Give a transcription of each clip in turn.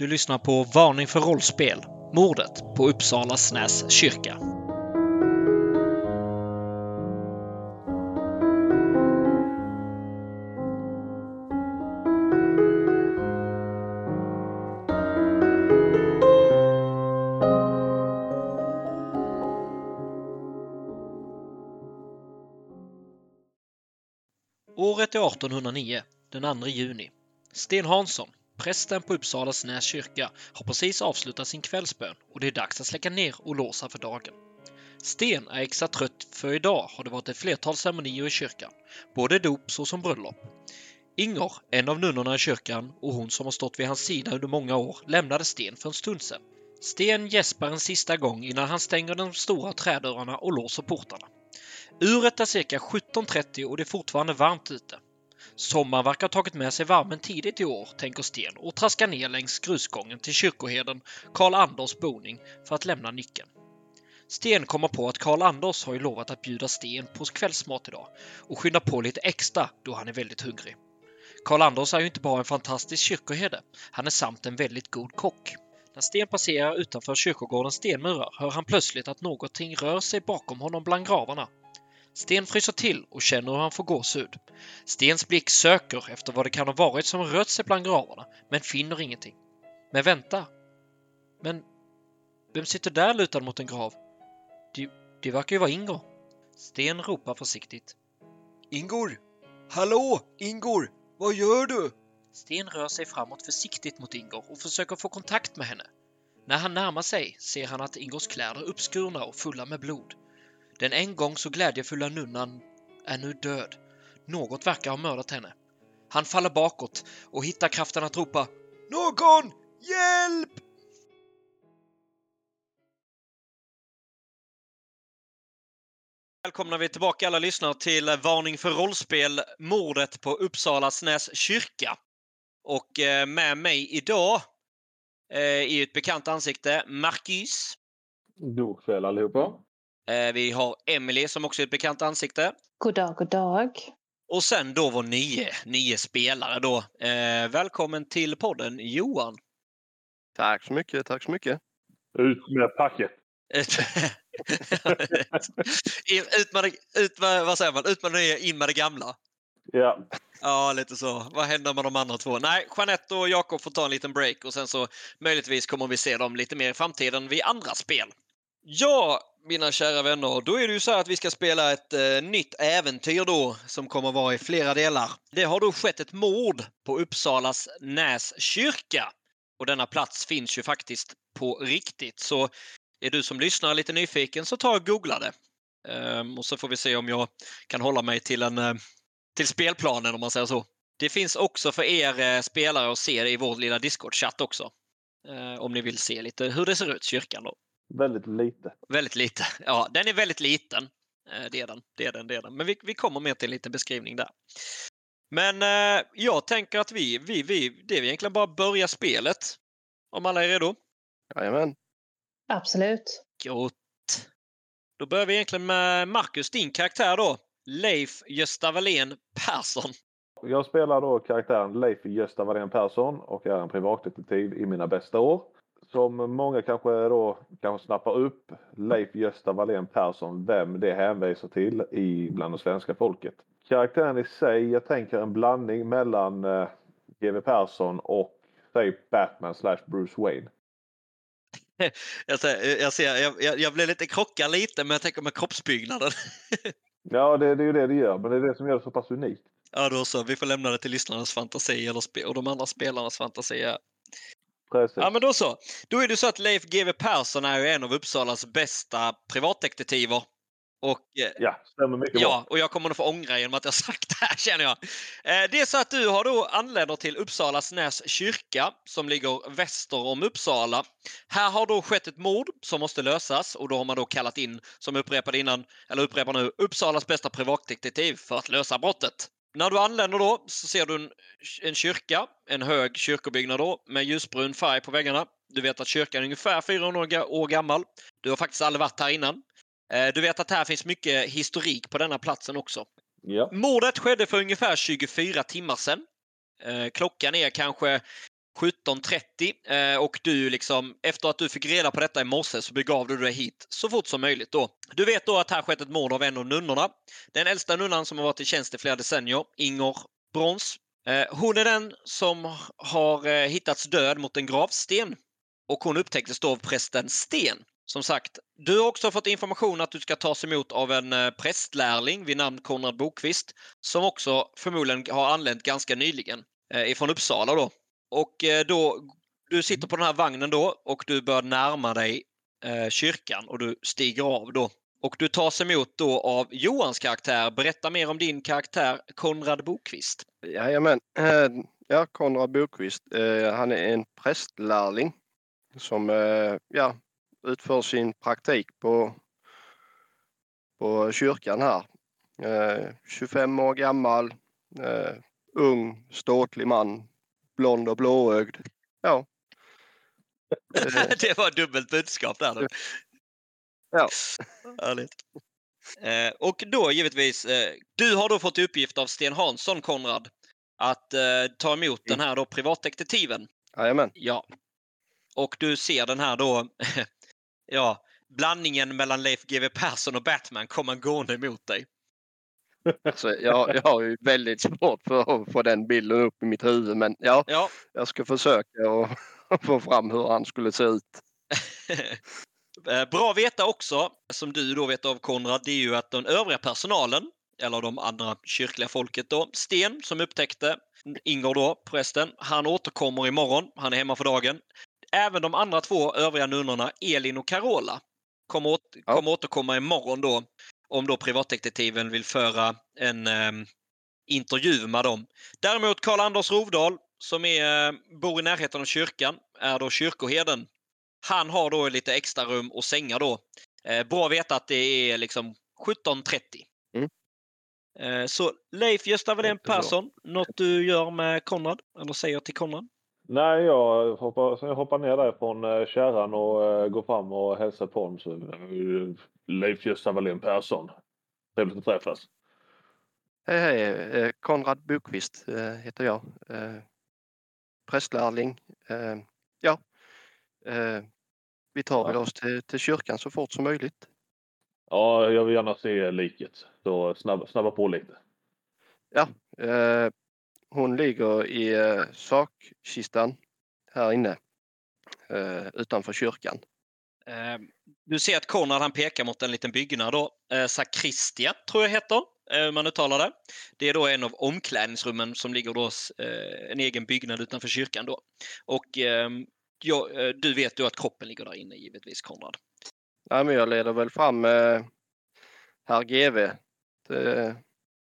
Du lyssnar på Varning för rollspel. Mordet på Uppsala Snäs kyrka. Året är 1809, den 2 juni. Sten Hansson, prästen på Uppsala Snäs kyrka, har precis avslutat sin kvällsbön och det är dags att släcka ner och låsa för dagen. Sten är extra trött för idag har det varit ett flertal ceremonier i kyrkan, både dop såsom bröllop. Inger, en av nunnorna i kyrkan och hon som har stått vid hans sida under många år, lämnade Sten för en stund sedan. Sten gäspar en sista gång innan han stänger de stora trädörrarna och låser portarna. Uret är cirka 17.30 och det är fortfarande varmt ute. Sommaren verkar ha tagit med sig värmen tidigt i år, tänker Sten och traskar ner längs grusgången till kyrkoherden Karl Anders boning för att lämna nyckeln. Sten kommer på att Karl Anders har ju lovat att bjuda Sten på kvällsmat idag och skyndar på lite extra då han är väldigt hungrig. Karl Anders är ju inte bara en fantastisk kyrkoherde, han är samt en väldigt god kock. När Sten passerar utanför kyrkogårdens stenmurar hör han plötsligt att någonting rör sig bakom honom bland gravarna. Sten fryser till och känner hur han får gåshud. Stens blick söker efter vad det kan ha varit som rört sig bland gravarna, men finner ingenting. Men vänta! Men vem sitter där lutad mot en grav? Det, det verkar ju vara Ingor. Sten ropar försiktigt. Ingor! Hallå, Ingor! Vad gör du? Sten rör sig framåt försiktigt mot Ingor och försöker få kontakt med henne. När han närmar sig ser han att Ingors kläder är uppskurna och fulla med blod. Den en gång så glädjefulla nunnan är nu död. Något verkar ha mördat henne. Han faller bakåt och hittar kraften att ropa Någon! Hjälp! Välkomna vi tillbaka alla lyssnare till Varning för rollspel, mordet på Uppsala Snäs kyrka. Och eh, med mig idag eh, är ett bekant ansikte, Marcus. God kväll allihopa. Eh, vi har Emily som också är ett bekant ansikte. God dag, god dag. Och sen då vår nio, nio spelare då. Eh, välkommen till podden Johan. Tack så mycket, tack så mycket. Ut med packet. ut med, ut med, vad säger man? Ut med det nya, in med det gamla. Ja. Ja, lite så. Vad händer med de andra två? Nej, Jeanette och Jakob får ta en liten break och sen så möjligtvis kommer vi se dem lite mer i framtiden vid andra spel. Ja, mina kära vänner, då är det ju så att vi ska spela ett eh, nytt äventyr då som kommer vara i flera delar. Det har då skett ett mord på Uppsalas Näs kyrka. Och denna plats finns ju faktiskt på riktigt. Så är du som lyssnar lite nyfiken så ta och googla det. Ehm, och så får vi se om jag kan hålla mig till, en, eh, till spelplanen om man säger så. Det finns också för er eh, spelare att se det i vår lilla Discord-chatt också. Ehm, om ni vill se lite hur det ser ut, kyrkan då. Väldigt lite. Väldigt lite. Ja, den är väldigt liten. Det är den. Det är den, det är den. Men vi, vi kommer med till en liten beskrivning där. Men eh, jag tänker att vi, vi, vi, det är egentligen bara börja spelet. Om alla är redo? Jajamän. Absolut. Gott. Då börjar vi egentligen med Marcus, din karaktär då. Leif Gösta Wallén Persson. Jag spelar då karaktären Leif Gösta Wallén Persson och är en privatdetektiv i mina bästa år. Som många kanske då kanske snappar upp Leif Gösta Wallén Persson, vem det hänvisar till i bland det svenska folket. Karaktären i sig, jag tänker en blandning mellan eh, GW Persson och säg Batman slash Bruce Wayne. jag, ser, jag, ser, jag, jag blev lite krockad lite men jag tänker med kroppsbyggnaden. ja, det, det är ju det det gör, men det är det som gör det så pass unikt. Ja, då så. Vi får lämna det till lyssnarnas fantasi eller och de andra spelarnas fantasi. Precis. Ja, men då så. Då är det så att Leif GW Persson är en av Uppsalas bästa privatdetektiver. Och, ja, stämmer mycket Ja, bra. och jag kommer nog få ångra genom att jag sagt det här känner jag. Det är så att du har då anländer till Uppsalas Näs kyrka som ligger väster om Uppsala. Här har då skett ett mord som måste lösas och då har man då kallat in, som jag upprepade innan, eller upprepar nu, Uppsalas bästa privatdetektiv för att lösa brottet. När du anländer då så ser du en, en kyrka, en hög kyrkobyggnad då med ljusbrun färg på väggarna. Du vet att kyrkan är ungefär 400 år gammal. Du har faktiskt aldrig varit här innan. Du vet att här finns mycket historik på denna platsen också. Ja. Mordet skedde för ungefär 24 timmar sedan. Klockan är kanske 17.30 eh, och du liksom, efter att du fick reda på detta i morse så begav du dig hit så fort som möjligt då. Du vet då att här skett ett mord av en av nunnorna. Den äldsta nunnan som har varit i tjänst i flera decennier, Inger Brons. Eh, hon är den som har eh, hittats död mot en gravsten. Och hon upptäcktes då av prästen Sten. Som sagt, du har också fått information att du ska tas emot av en prästlärling vid namn Konrad Bokvist. Som också förmodligen har anlänt ganska nyligen ifrån Uppsala då. Och eh, då, du sitter på den här vagnen då och du börjar närma dig eh, kyrkan och du stiger av då. Och du tas emot då av Johans karaktär. Berätta mer om din karaktär Konrad Bokvist. Jajamän. Eh, Ja, Konrad Bokvist. Eh, han är en prästlärling som ja, utför sin praktik på, på kyrkan här. Eh, 25 år gammal, ung, ståtlig man, blond och blåögd. Ja. Eh, det var dubbelt budskap där. Ja. Härligt. Eh, och då givetvis, eh, du har då fått uppgift av Sten Hansson, Konrad, att eh, ta emot den här då privatdetektiven. Jajamän. Ja. Och du ser den här då, ja, blandningen mellan Leif GW Persson och Batman komma gående emot dig. Alltså, jag, jag har ju väldigt svårt för att få den bilden upp i mitt huvud men ja, Ja, jag ska försöka och få fram hur han skulle se ut. Eh, Bra att veta också, som du då vet av Konrad, det är ju att den övriga personalen, eller de andra kyrkliga folket då, Sten som upptäckte Inger då förresten, han återkommer imorgon, han är hemma för dagen. Även de andra två övriga nunnorna, Elin och Carola, kommer, åt, Ja. kommer återkomma imorgon då om då privatdetektiven vill föra en ehm, intervju med dem. Däremot Karl-Anders Rovdahl som är, eh, bor i närheten av kyrkan är då kyrkoherden. Han har då lite extra rum och sängar då. Eh, bra att veta att det är liksom 17.30. Mm. Eh, så Leif Gösta Jättebra. Persson, något du gör med Konrad? Eller säger till Konrad? Nej, jag hoppar, jag hoppar ner där från eh, kärran och eh, går fram och hälsar på honom. Så, eh, Leif Gösta Wallén Persson. Trevligt att träffas. Hej hej, Konrad Bokvist heter jag. Prästlärling. Ja, vi tar väl oss till, till kyrkan så fort som möjligt. Ja, jag vill gärna se liket. Så snabba, snabba på lite. Ja, eh, hon ligger i eh, sakkistan här inne eh, utanför kyrkan. Eh, Du ser att Konrad han pekar mot en liten byggnad då. Eh, Sakristia tror jag heter, eh, man uttalar det. Det är då en av omklädningsrummen som ligger då eh, en egen byggnad utanför kyrkan då. Och ehm, ja, eh, du vet ju att kroppen ligger där inne givetvis Konrad. Ja, men jag leder väl fram herr GV till,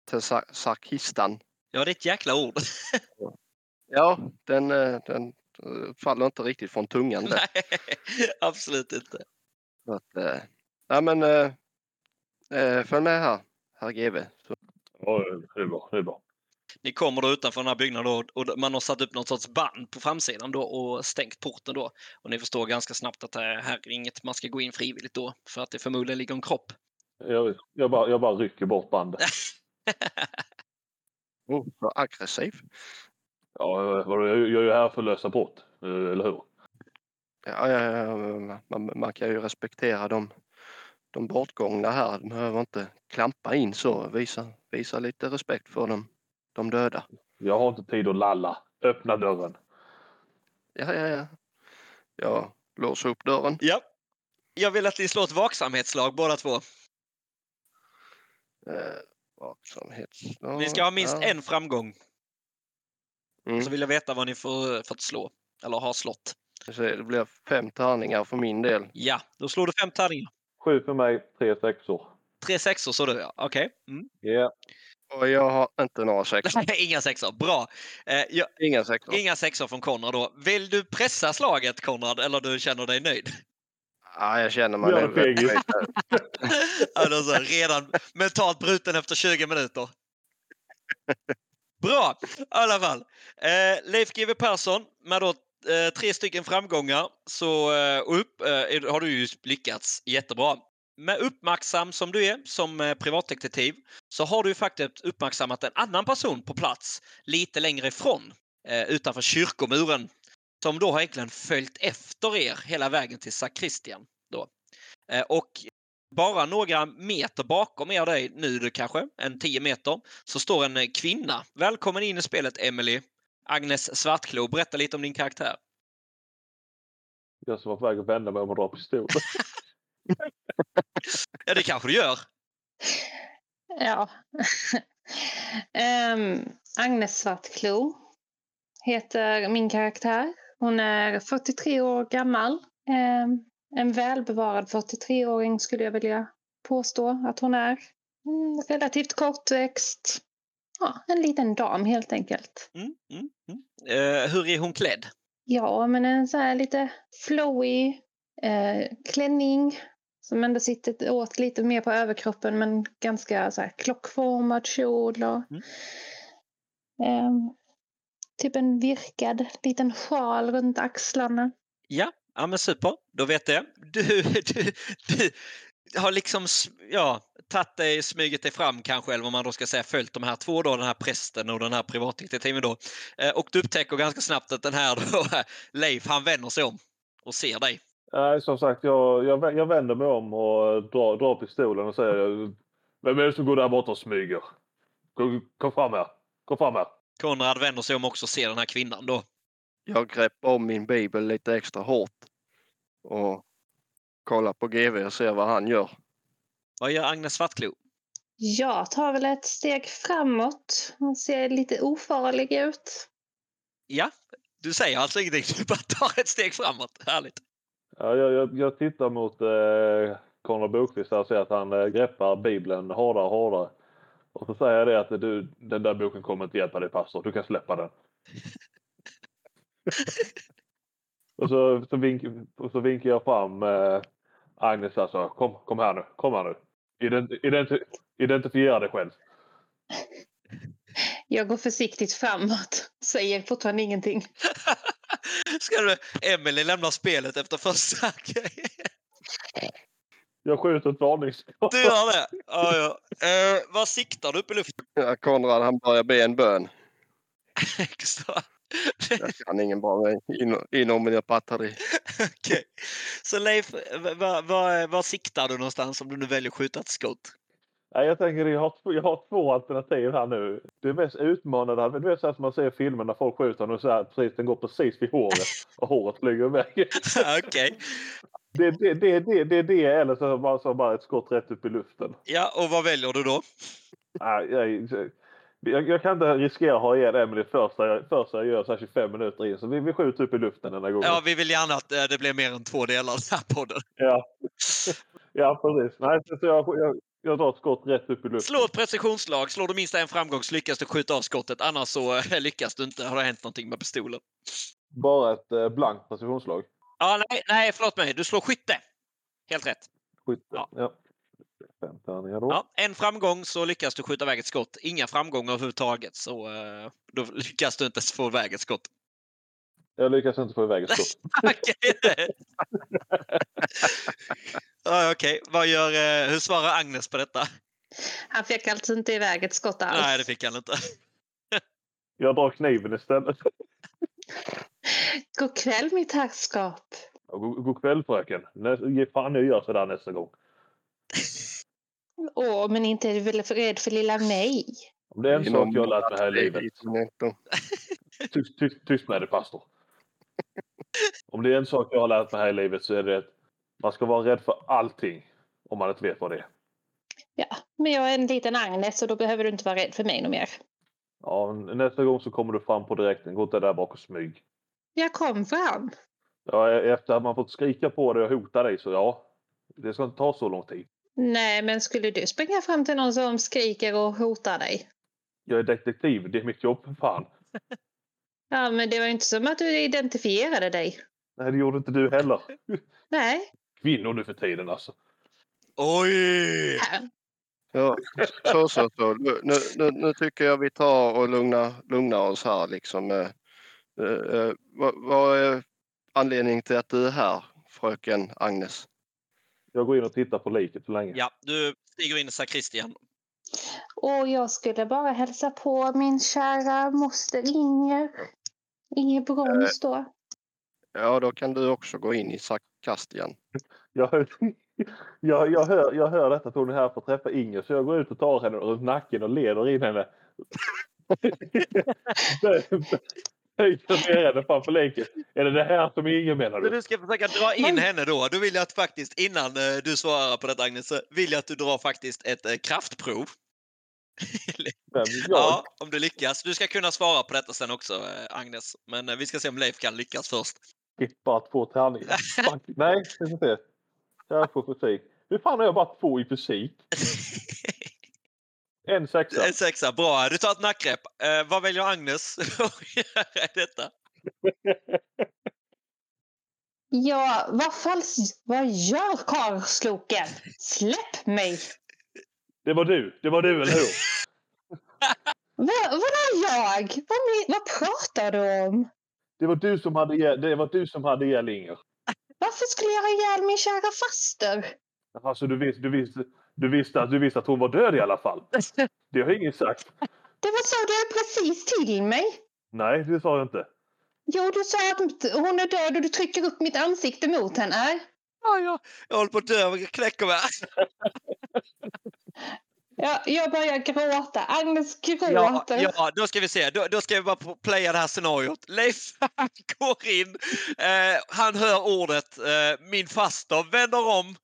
till sa- sakkistan. Ja, det är ett jäkla ord. Ja, den, eh, den eh, faller inte riktigt från tungan. Där. Nej, absolut inte. Så att, eh, ja, men eh, följ med här, herr GV. Så, Ja, det är bra. Det är bra. Ni kommer då utanför den här byggnaden då, och man har satt upp något sorts band på framsidan då och stängt porten då. Och ni förstår ganska snabbt att det här är inget man ska gå in frivilligt då för att det förmodligen ligger en kropp. Jag, jag, bara, jag bara rycker bort bandet. oh, så aggressiv. Ja, vadå, jag jag är ju här för att lösa brott. eh, Eller hur? Ja, ja, ja, man, man kan ju respektera de, de bortgångna här. De behöver inte klampa in så. Visa, visa lite respekt för dem, de döda. Jag har inte tid att lalla. Öppna dörren. Ja, ja, ja. Jag låser upp dörren. Ja. Jag vill att ni slår ett vaksamhetslag båda två. Eh, vaksamhetsslag. Ni ska ha minst ja. en framgång. Mm. Så vill jag veta vad ni får fått slå. Eller har slått. Det blir fem tärningar för min del. Ja, då slår du fem tärningar. Sju för mig, tre sexor. Tre sexor så du ja. Okej. Mm. Ja. Och jag har inte några sexor. Inga sexor. Bra. Eh, ja, Inga sexor. inga sexor från Konrad då. Vill du pressa slaget Konrad eller du känner dig nöjd? Ja, jag känner mig nu. Alltså, redan mentalt bruten efter 20 minuter. Bra, i alla fall. Eh, Leif GW Persson med då eh, tre stycken framgångar så eh, upp, eh, har du ju lyckats jättebra. Med uppmärksam som du är som eh, privatdetektiv så har du ju faktiskt uppmärksammat en annan person på plats lite längre ifrån eh, utanför kyrkomuren. Som då har egentligen följt efter er hela vägen till sakristian. Då. Eh, Och bara några meter bakom er dig, nu kanske en 10 meter, så står en kvinna. Välkommen in i spelet Emily. Agnes Svartklo, berätta lite om din karaktär. Jag som var på väg att vända mig om och dra pistol. Ja, det kanske du gör. Ja. Ehm, Agnes Svartklo heter min karaktär. Hon är 43 år gammal. Ehm, en välbevarad 43-åring skulle jag vilja påstå att hon är. Mm, relativt kortväxt. Ja, en liten dam helt enkelt. Mm, mm, mm. Eh, hur är hon klädd? Ja, men en så här lite flowy eh, klänning som ändå sitter åt lite mer på överkroppen men ganska så här klockformad kjol och Mm. Typ en virkad liten sjal runt axlarna. Ja, ja men super. Då vet jag. Du, du, du har liksom ja, tagit dig, smugit dig fram kanske, eller vad man då ska säga, följt de här två då, den här prästen och den här privatdetektiven då. Eh, Och du upptäcker ganska snabbt att den här då, Leif, han vänder sig om och ser dig. Nej, som sagt, jag, jag, jag vänder mig om och drar, drar pistolen och säger Vem är det som går där borta och smyger? Kom, kom fram här. Kom fram här. Konrad vänder sig om också och ser den här kvinnan då. Jag greppar om min bibel lite extra hårt och kollar på GV och ser vad han gör. Vad gör Agnes Svartklo? Jag tar väl ett steg framåt. Hon ser lite ofarlig ut. Ja, du säger alltså ingenting, du bara tar ett steg framåt. Härligt. Ja, jag, jag, jag tittar mot eh, Konrad Bokvist där och ser att han eh, greppar bibeln hårdare och hårdare. Och så säger jag det att du, den där boken kommer inte hjälpa dig pastor. Du kan släppa den. och, så, så vink, och så vinkar jag fram eh, Agnes alltså. Kom, kom här nu. Kom här nu. Ident, identi, identifiera dig själv. Jag går försiktigt framåt. Säger fortfarande ingenting. Ska du, Emily lämnar spelet efter första grejen. Jag skjuter ett varningsskott. Du gör det? Ja, ja. Eh, vad siktar du upp i luften? Ja, Konrad han börjar be en bön. Extra. Jag kan ingen bra in, inom mina batteri. Okej. Så Leif, vad vad- vad siktar du någonstans om du nu väljer att skjuta ett skott? Nej, jag tänker jag har, två- jag har två alternativ här nu. Det mest utmanande, du vet så här som man ser i filmer när folk skjuter och så här, precis, den går precis vid håret och håret flyger iväg. Okej. Det är det, det, det, det, det eller så bara, så bara ett skott rätt upp i luften. Ja, och vad väljer du då? Nej, jag, jag, jag kan inte riskera att ha ihjäl Emily första, första jag gör så här 25 minuter in. Så vi, vi skjuter upp i luften den här gången. Ja, vi vill gärna att eh, det blir mer än två delar av den här podden. Ja, ja precis. Nej, så jag, jag, jag drar ett skott rätt upp i luften. Slå ett precisionsslag. Slår du minst en framgång så lyckas du skjuta av skottet. Annars så eh, lyckas du inte. Har det hänt någonting med pistolen? Bara ett eh, blankt precisionsslag. Ja, nej, nej, förlåt mig. Du slår skytte. Helt rätt. Skytte. Ja. Ja. Fem tärningar då. Ja, en framgång så lyckas du skjuta iväg ett skott. Inga framgångar överhuvudtaget så eh, då lyckas du inte få iväg ett skott. Jag lyckas inte få iväg ett skott. Okej. Okej, vad gör, eh, hur svarar Agnes på detta? Han fick alltså inte iväg ett skott alls. Nej, det fick han inte. Jag drar kniven istället. God kväll mitt herrskap. God, god kväll fröken. Ge fan jag gör sådär nästa gång. Åh, men inte är du väl för rädd för lilla mig? Om det är en sak jag har lärt mig här i livet. livet. Tyst, tyst, tyst med dig pastor. Om det är en sak jag har lärt mig här i livet så är det att man ska vara rädd för allting. Om man inte vet vad det är. Ja, men jag är en liten Agnes och då behöver du inte vara rädd för mig något mer. Ja, nästa gång så kommer du fram på direkten. Gå inte där bak och smyg. Jag kom fram. Ja, efter att man fått skrika på dig och hota dig så ja. Det ska inte ta så lång tid. Nej, men skulle du springa fram till någon som skriker och hotar dig? Jag är detektiv. Det är mitt jobb för fan. Ja, men det var ju inte som att du identifierade dig. Nej, det gjorde inte du heller. Nej. Kvinnor nu för tiden alltså. Oj! Här. Ja, så, så, så. Nu, nu, nu tycker jag vi tar och lugnar, lugnar oss här liksom. Eh, eh, eh, vad, vad är anledningen till att du är här, fröken Agnes? Jag går in och tittar på liket så länge. Ja, du stiger in i sakristian. Och jag skulle bara hälsa på min kära moster Inger. Inger Brons då. Ja, då kan du också gå in i sarkastian. Jag, jag, jag, hör, jag hör detta att hon är här för att träffa Inger så jag går ut och tar henne runt nacken och leder in henne. Höjer ner henne framför länken. Är det det här som Inger menar Så du? du ska försöka dra in henne då. Då vill jag att faktiskt, innan eh, du svarar på detta Agnes, så vill jag att du drar faktiskt ett eh, kraftprov. Ja, om du lyckas. Du ska kunna svara på detta sen också, eh, Agnes. Men vi ska se om Leif kan lyckas först. bara två tärningar. Nej, vi får se. Jag får fysik. Hur fan har jag bara två i fysik? En sexa. En sexa, bra. Du tar ett nackgrepp. Eh, vad väljer Agnes att göra i detta? Ja, vad fals... Vad gör karlsloken? Släpp mig! Det var du. Det var du, eller hur? Va, vadå jag? Vad, vad pratar du om? Det var du som hade det var du som hade ihjäl Inger. Varför skulle jag ha ihjäl min kära faster? Alltså du visste, du visste, du visste, att, du visste att hon var död i alla fall. Det har ingen sagt. Det var så du precis till mig. Nej, det sa jag inte. Jo, du sa att hon är död och du trycker upp mitt ansikte mot henne. Ja, ja. Jag håller på att dö. Jag knäcker mig. Ja, jag börjar gråta. Agnes Ja, gråter. ja, då ska vi se. Då, då ska vi bara playa det här scenariot. Leif han går in. Eh, han hör ordet eh, min faster, vänder om,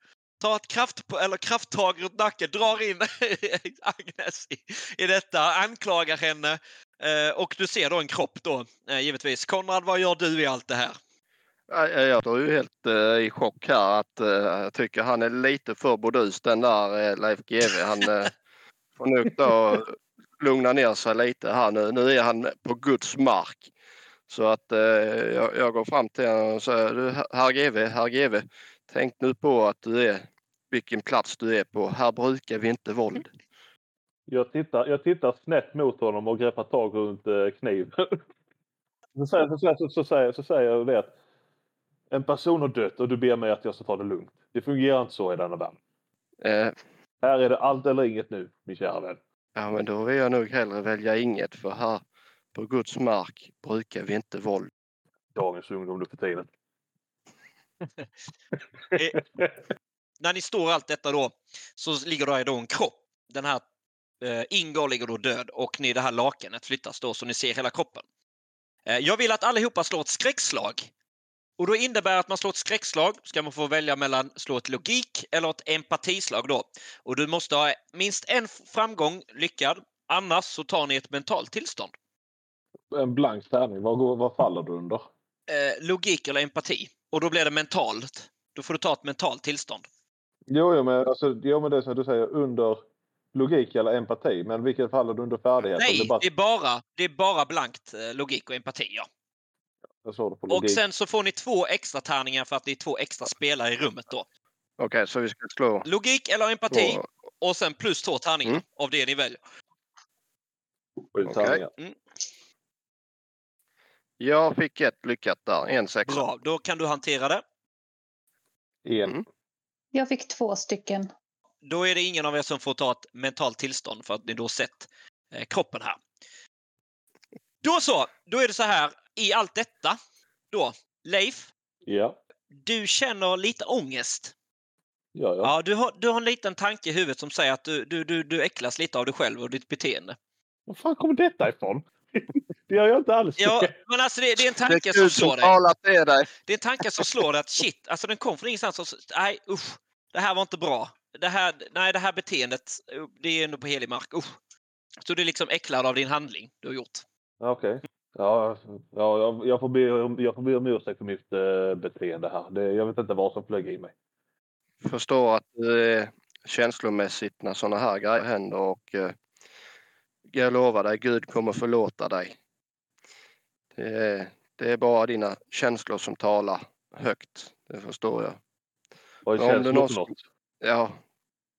tar ett kraft, eller krafttag runt nacken, drar in Agnes i, i detta, anklagar henne eh, och du ser då en kropp då eh, givetvis. Konrad, vad gör du i allt det här? Ja, ja, Jag är ju helt eh, i chock här att eh, jag tycker han är lite för burdus den där eh, Leif GW. Han får nog då lugna ner sig lite här nu. Nu är han på Guds mark. Så att eh, jag, jag går fram till honom och säger du herr GW, herr GW. Tänk nu på att du är vilken plats du är på. Här brukar vi inte våld. Jag tittar, jag tittar snett mot honom och greppar tag runt eh, kniven. Så säger, så, säger, så, så, säger, så säger jag det att en person har dött och du ber mig att jag ska ta det lugnt. Det fungerar inte så i denna värld. Eh, Här är det allt eller inget nu, min kära vän. ja men då vill jag nog hellre välja inget för här på Guds mark brukar vi inte våld. Dagens ungdom nu för tiden. Eh, när ni står allt detta då så ligger där då en kropp. Den här eh, Ingår ligger då död och ni det här lakanet flyttas då så ni ser hela kroppen. Eh, jag vill att allihopa slår ett skräckslag. Och då innebär att man slår ett skräckslag ska man få välja mellan slå ett logik eller ett empatislag då. Och du måste ha minst en framgång lyckad. Annars så tar ni ett mentalt tillstånd. En blank tärning, vad, går, vad faller du under? Eh, logik eller empati. Och då blir det mentalt. Då får du ta ett mentalt tillstånd. Jo, jo, men, alltså, jo, men det är som du säger under logik eller empati. Men vilket faller du under färdighet? Nej, Det är bara, det är bara, det är bara blankt eh, logik och empati. Ja. jag såg det på Och sen så får ni två extra tärningar för att det är två extra spelare i rummet då. Okej, så vi ska slå Logik eller empati två. och sen plus två tärningar Mm. av det ni väljer. Sju Okej. tärningar. Jag fick ett lyckat där, en sexa. Bra, då kan du hantera det. En. Mm. Jag fick två stycken. Då är det ingen av er som får ta ett mentalt tillstånd för att ni då sett eh, kroppen här. Då så, då är det så här i allt detta. Då, Leif, Ja, du känner lite ångest. ja, ja. Ja, du har, du har en liten tanke i huvudet som säger att du, du, du, du äcklas lite av dig själv och ditt beteende. Var fan kommer detta ifrån? det gör jag inte alls. Ja, men alltså det, det är en är tanke som slår dig. dig. Det är en tanke som slår dig att shit, alltså den kom från ingenstans. Och, så- nej, usch, det här var inte bra. Det här, nej, det här beteendet, det är ändå på helig mark. Usch. Så du är liksom äcklad av din handling du har gjort. Okej. Ja, ja jag, jag, får be, om- jag får be om ursäkt för mitt eh, beteende här. Det, jag vet inte vad som flög i mig. Förstår att du är känslomässigt när sådana här grejer händer och eh, jag lovar dig, Gud kommer förlåta dig. Det är, det är bara dina känslor som talar högt. Det förstår jag. Vad det det någon- något? Ja,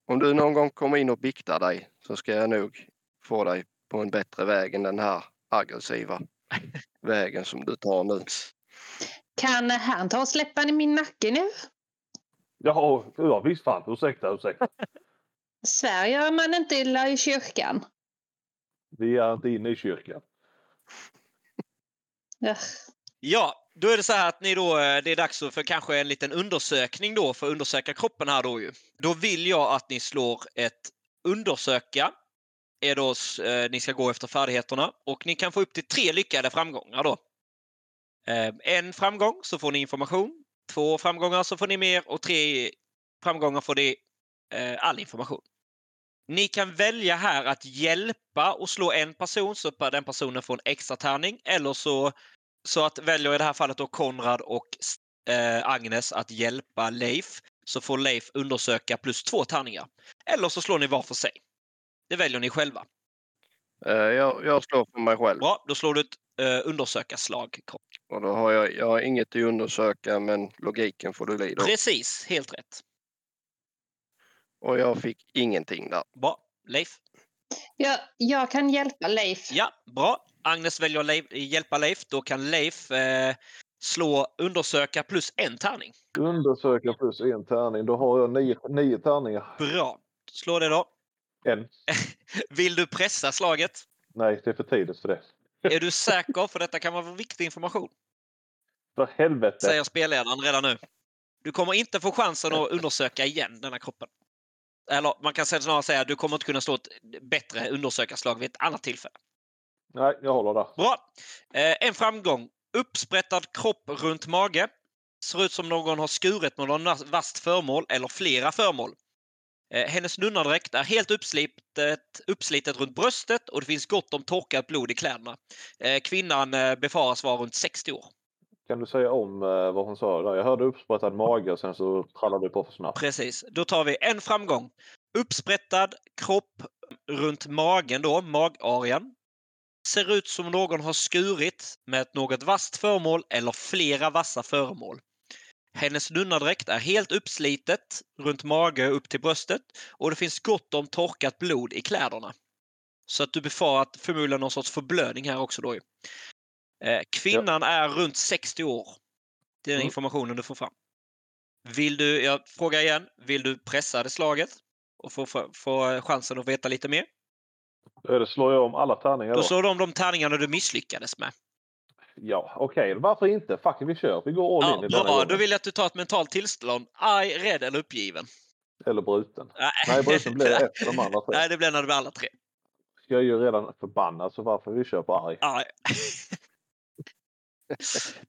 om du någon gång kommer in och biktar dig så ska jag nog få dig på en bättre väg än den här aggressiva vägen som du tar nu. Kan han ta och släppa i min nacke nu? Ja, ja visst fan. Ursäkta, ursäkta. Svär gör man inte illa i kyrkan. Vi är inte inne i kyrkan. Ugh. Ja, Då är det så här att ni då, eh, det är dags för kanske en liten undersökning då för att undersöka kroppen här då ju. Då vill jag att ni slår ett undersöka. Är då, eh, ni ska gå efter färdigheterna och ni kan få upp till tre lyckade framgångar då. Eh, en framgång så får ni information. Två framgångar så får ni mer och tre framgångar får ni eh, all information. Ni kan välja här att hjälpa och slå en person så att den personen får en extra tärning eller så, så att väljer i det här fallet då Konrad och eh, Agnes att hjälpa Leif så får Leif undersöka plus två tärningar. Eller så slår ni var för sig. Det väljer ni själva. Eh, jag, jag slår för mig själv. Bra, då slår du ett eh, undersökarslag. Och då har jag, jag har inget att undersöka men logiken får du lida. Precis, helt rätt. Och jag fick ingenting där. Bra. Leif? Jag, jag kan hjälpa Leif. Ja, bra. Agnes väljer Leif, hjälpa Leif. Då kan Leif eh, slå undersöka plus en tärning. Undersöka plus en tärning. Då har jag nio, nio tärningar. Bra. Slå det då. En. Vill du pressa slaget? Nej, det är för tidigt för det. Är du säker? För detta kan vara viktig information. För helvete. Säger spelledaren redan nu. Du kommer inte få chansen att undersöka igen denna kroppen. Eller man kan snarare säga att du kommer inte kunna slå ett bättre undersökarslag vid ett annat tillfälle. Nej, jag håller där. Bra! Eh, en framgång. Uppsprättad kropp runt mage. Ser ut som någon har skurit med någon vasst föremål eller flera föremål. Eh, hennes nunnadräkt är helt uppslitet, uppslitet runt bröstet och det finns gott om torkat blod i kläderna. Eh, kvinnan eh, befaras vara runt 60 år. Kan du säga om vad hon sa där? Jag hörde uppsprättad mage och sen så trallade du på för snabbt. Precis. Då tar vi en framgång. Uppsprättad kropp runt magen då, magarean. Ser ut som någon har skurit med något vasst föremål eller flera vassa föremål. Hennes nunnadräkt är helt uppslitet runt mage upp till bröstet och det finns gott om torkat blod i kläderna. Så att du befarar att förmodligen någon sorts förblödning här också då. Eh, kvinnan ja. är runt 60 år. Det är den mm. informationen du får fram. Vill du, jag frågar igen, vill du pressa det slaget och få, få, få chansen att veta lite mer? Då slår jag om alla tärningar då. Då slår du om de tärningarna du misslyckades med. Ja, okej. Okay. Varför inte? Fuck vi kör. Vi går all ja, in i denna bra. Då vill jag att du tar ett mentalt tillstånd. Arg, rädd eller uppgiven. Eller bruten. Nej, Nej bruten blir det efter de andra tre. Nej, det blir när du blir alla tre. Jag är ju redan förbannad, så varför vi kör på arg? Arg.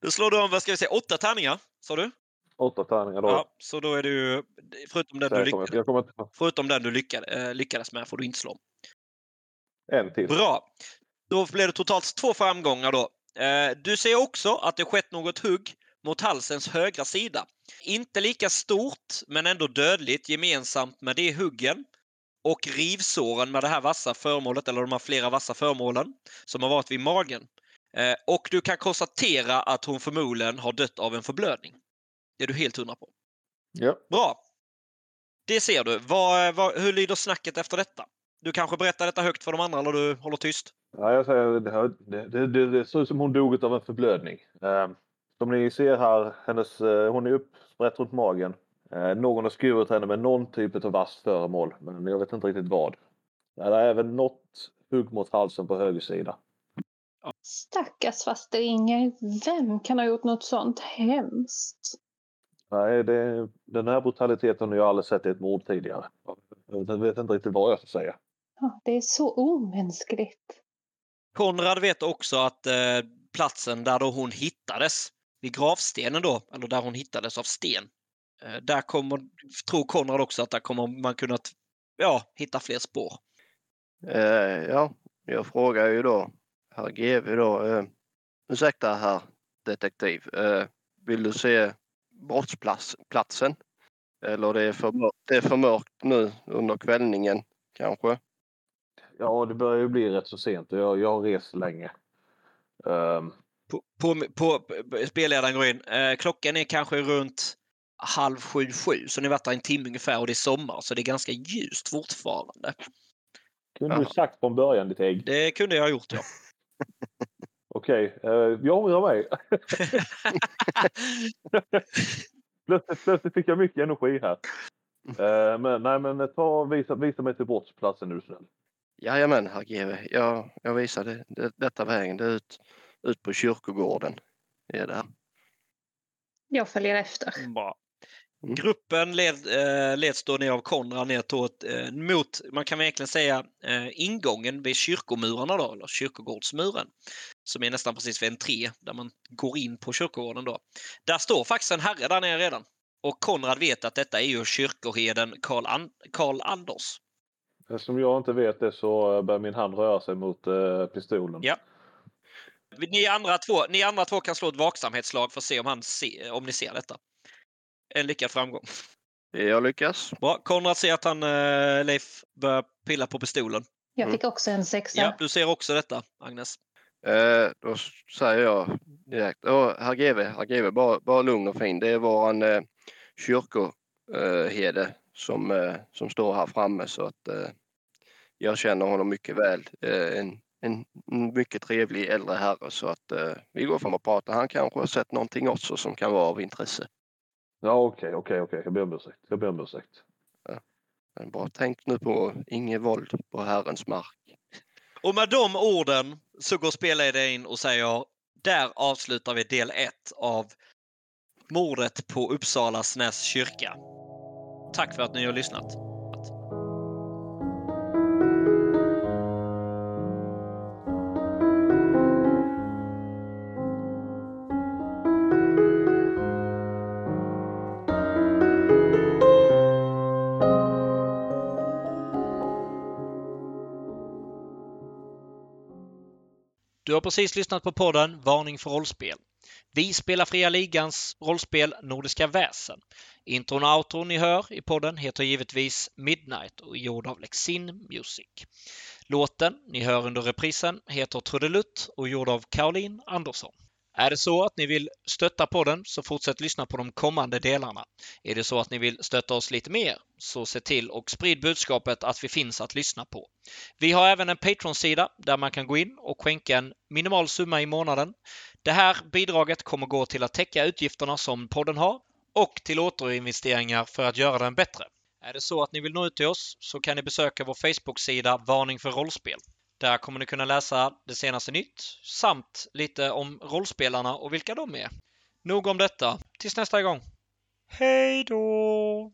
då slår du om, vad ska vi säga, åtta tärningar, sa du? Åtta tärningar då. Ja, så då är du, förutom den, du, lyckades, jag kommer inte... förutom den du lyckades, äh, lyckades med får du inte slå. En till. Bra. Då blir det totalt två framgångar då. Eh, du ser också att det skett något hugg mot halsens högra sida. Inte lika stort, men ändå dödligt gemensamt med de huggen och rivsåren med det här vassa föremålet, eller de här flera vassa föremålen som har varit vid magen. Eh, och du kan konstatera att hon förmodligen har dött av en förblödning. Det är du helt hundra på. Ja. Bra. Det ser du. Vad, vad, hur lyder snacket efter detta? Du kanske berättar detta högt för de andra eller du håller tyst? Ja, jag säger det, det, det, det ser ut som hon dog av en förblödning. Eh, som ni ser här, hennes, eh, hon är uppsprätt runt magen. Eh, någon har skurit henne med någon typ av vasst föremål, men jag vet inte riktigt vad. Det är även något hugg mot halsen på höger sida. Stackars faster Inger. Vem kan ha gjort något sånt hemskt? Nej, det, den här brutaliteten har jag aldrig sett i ett mord tidigare. Jag vet inte riktigt vad jag ska säga. Ja, det är så omänskligt. Konrad vet också att eh, platsen där då hon hittades, vid gravstenen då, eller där hon hittades av sten, eh, där kommer, tror Konrad också att där kommer man kunna ja, hitta fler spår. Eh, ja, jag frågar ju då herr GV då, eh, ursäkta herr detektiv, eh, vill du se brottsplatsen? Eller det är, för, det är för mörkt nu under kvällningen kanske? Ja, det börjar ju bli rätt så sent och jag, jag har rest länge. Um... På, på, på, spelledaren går in. Eh, klockan är kanske runt halv sju, sju. Så ni har varit där en timme ungefär och det är sommar så det är ganska ljust fortfarande. Kunde du sagt från början ditt ägg? Det kunde jag ha gjort ja. Okej, okay. uh, jag ångrar mig. plötsligt, plötsligt fick jag mycket energi här. Uh, men nej, men ta visa, visa mig till brottsplatsen nu snäll. Jajamän, herr GW. Jag, jag visade det, detta vägen. Det är ut, ut på kyrkogården. Det är där. Jag följer efter. Bra. Mm. Gruppen led, eh, leds då ner av Konrad ner tåt, eh, mot, man kan väl egentligen säga, eh, ingången vid kyrkomurarna då, eller kyrkogårdsmuren. Som är nästan precis vid entré, där man går in på kyrkogården då. Där står faktiskt en herre där nere redan. Och Konrad vet att detta är ju kyrkoherden Karl, An- Karl Anders. Eftersom jag inte vet det så börjar min hand röra sig mot eh, pistolen. Ja. Ni andra, två, ni andra två kan slå ett vaksamhetslag för att se om, han se, om ni ser detta. En lyckad framgång. Jag lyckas. Bra. Konrad ser att han, eh, Leif, börjar pilla på pistolen. Jag Mm. fick också en sexa. Ja, du ser också detta, Agnes. Eh, då säger jag direkt. Åh, herr GV, herr GV, bara, bara lugn och fin. Det är våran eh, kyrkoherde som, eh, som står här framme så att eh, jag känner honom mycket väl. Eh, en, en, mycket trevlig äldre herre så att eh, vi går fram och pratar. Han kanske har sett någonting också som kan vara av intresse. Ja, okej, okej, okej. Jag ber om ursäkt. Jag ber om ursäkt. Men bara tänk nu på inget våld på herrens mark. Och med de orden så går spelledaren in och säger där avslutar vi del 1 av mordet på Uppsala Snäs kyrka. Tack för att ni har lyssnat. Du har precis lyssnat på podden Varning för rollspel. Vi spelar Fria Ligans rollspel Nordiska väsen. Intron och outron ni hör i podden heter givetvis Midnight och är gjord av Lexin Music. Låten ni hör under reprisen heter Trudelutt och är gjord av Caroline Andersson. Är det så att ni vill stötta podden så fortsätt lyssna på de kommande delarna. Är det så att ni vill stötta oss lite mer så se till och sprid budskapet att vi finns att lyssna på. Vi har även en Patreon-sida där man kan gå in och skänka en minimal summa i månaden. Det här bidraget kommer gå till att täcka utgifterna som podden har och till återinvesteringar för att göra den bättre. Är det så att ni vill nå ut till oss så kan ni besöka vår Facebook-sida Varning för rollspel. Där kommer ni kunna läsa det senaste nytt samt lite om rollspelarna och vilka de är. Nog om detta. Tills nästa gång. Hej då!